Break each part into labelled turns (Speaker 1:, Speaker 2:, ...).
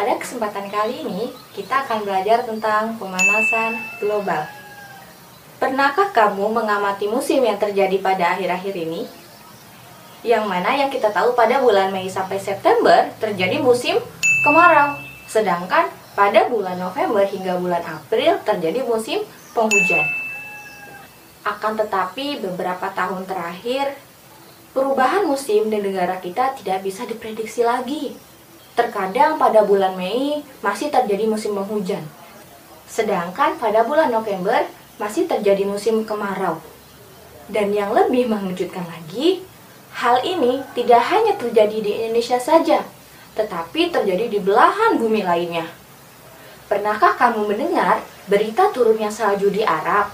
Speaker 1: Pada kesempatan kali ini, kita akan belajar tentang pemanasan global. Pernahkah kamu mengamati musim yang terjadi pada akhir-akhir ini? Yang mana yang kita tahu pada bulan Mei sampai September terjadi musim kemarau. Sedangkan pada bulan November hingga bulan April terjadi musim penghujan. Akan tetapi beberapa tahun terakhir perubahan musim di negara kita tidak bisa diprediksi lagi. Terkadang pada bulan Mei masih terjadi musim penghujan. Sedangkan pada bulan November masih terjadi musim kemarau. Dan yang lebih mengejutkan lagi, hal ini tidak hanya terjadi di Indonesia saja, tetapi terjadi di belahan bumi lainnya. Pernahkah kamu mendengar berita turunnya salju di Arab?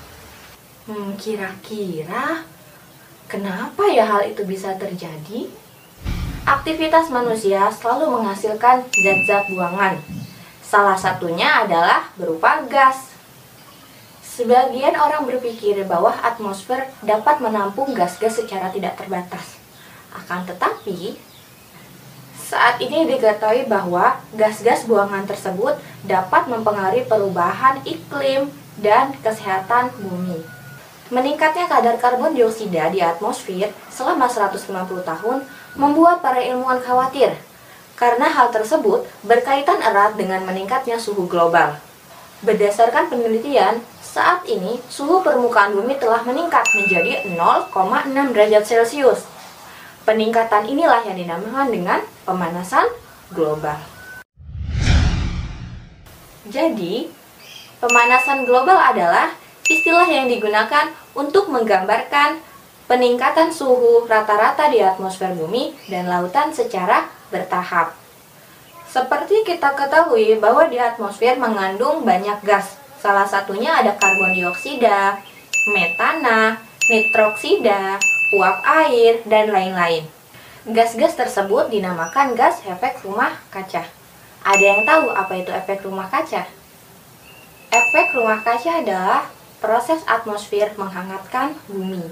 Speaker 1: Hmm, kira-kira kenapa ya hal itu bisa terjadi? Aktivitas manusia selalu menghasilkan zat-zat buangan. Salah satunya adalah berupa gas. Sebagian orang berpikir bahwa atmosfer dapat menampung gas-gas secara tidak terbatas. Akan tetapi, saat ini diketahui bahwa gas-gas buangan tersebut dapat mempengaruhi perubahan iklim dan kesehatan bumi. Meningkatnya kadar karbon dioksida di atmosfer selama 150 tahun membuat para ilmuwan khawatir karena hal tersebut berkaitan erat dengan meningkatnya suhu global. Berdasarkan penelitian, saat ini, suhu permukaan bumi telah meningkat menjadi 0,6 derajat Celcius. Peningkatan inilah yang dinamakan dengan pemanasan global. Jadi, pemanasan global adalah istilah yang digunakan untuk menggambarkan peningkatan suhu rata-rata di atmosfer bumi dan lautan secara bertahap. Seperti kita ketahui bahwa di atmosfer mengandung banyak gas, Salah satunya ada karbon dioksida, metana, nitroksida, uap air, dan lain-lain. Gas-gas tersebut dinamakan gas efek rumah kaca. Ada yang tahu apa itu efek rumah kaca? Efek rumah kaca adalah proses atmosfer menghangatkan bumi.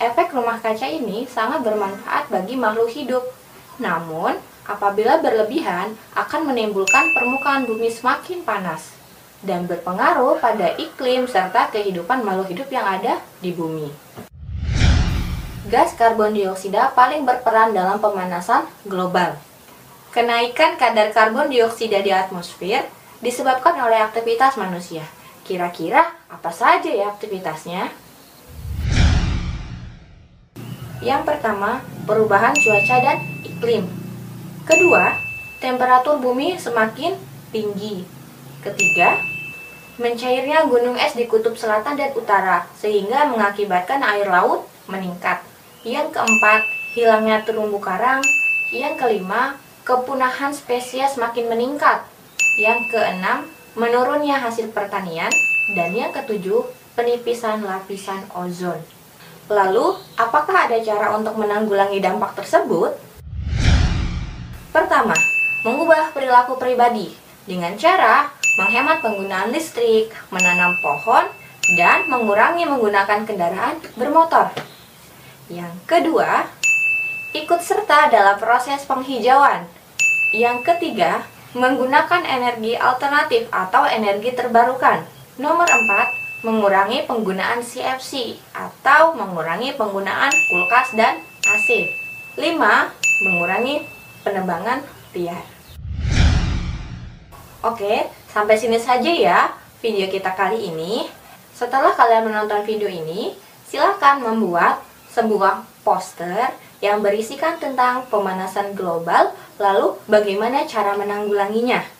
Speaker 1: Efek rumah kaca ini sangat bermanfaat bagi makhluk hidup. Namun, apabila berlebihan akan menimbulkan permukaan bumi semakin panas dan berpengaruh pada iklim serta kehidupan makhluk hidup yang ada di bumi. Gas karbon dioksida paling berperan dalam pemanasan global. Kenaikan kadar karbon dioksida di atmosfer disebabkan oleh aktivitas manusia. Kira-kira apa saja ya aktivitasnya? Yang pertama, perubahan cuaca dan iklim. Kedua, temperatur bumi semakin tinggi. Ketiga, mencairnya gunung es di kutub selatan dan utara, sehingga mengakibatkan air laut meningkat. Yang keempat, hilangnya terumbu karang. Yang kelima, kepunahan spesies makin meningkat. Yang keenam, menurunnya hasil pertanian. Dan yang ketujuh, penipisan lapisan ozon. Lalu, apakah ada cara untuk menanggulangi dampak tersebut? Pertama, mengubah perilaku pribadi dengan cara menghemat penggunaan listrik, menanam pohon, dan mengurangi menggunakan kendaraan bermotor. Yang kedua, ikut serta dalam proses penghijauan. Yang ketiga, menggunakan energi alternatif atau energi terbarukan. Nomor empat, mengurangi penggunaan CFC atau mengurangi penggunaan kulkas dan AC. 5. Mengurangi penebangan liar. Oke, sampai sini saja ya video kita kali ini. Setelah kalian menonton video ini, silahkan membuat sebuah poster yang berisikan tentang pemanasan global, lalu bagaimana cara menanggulanginya.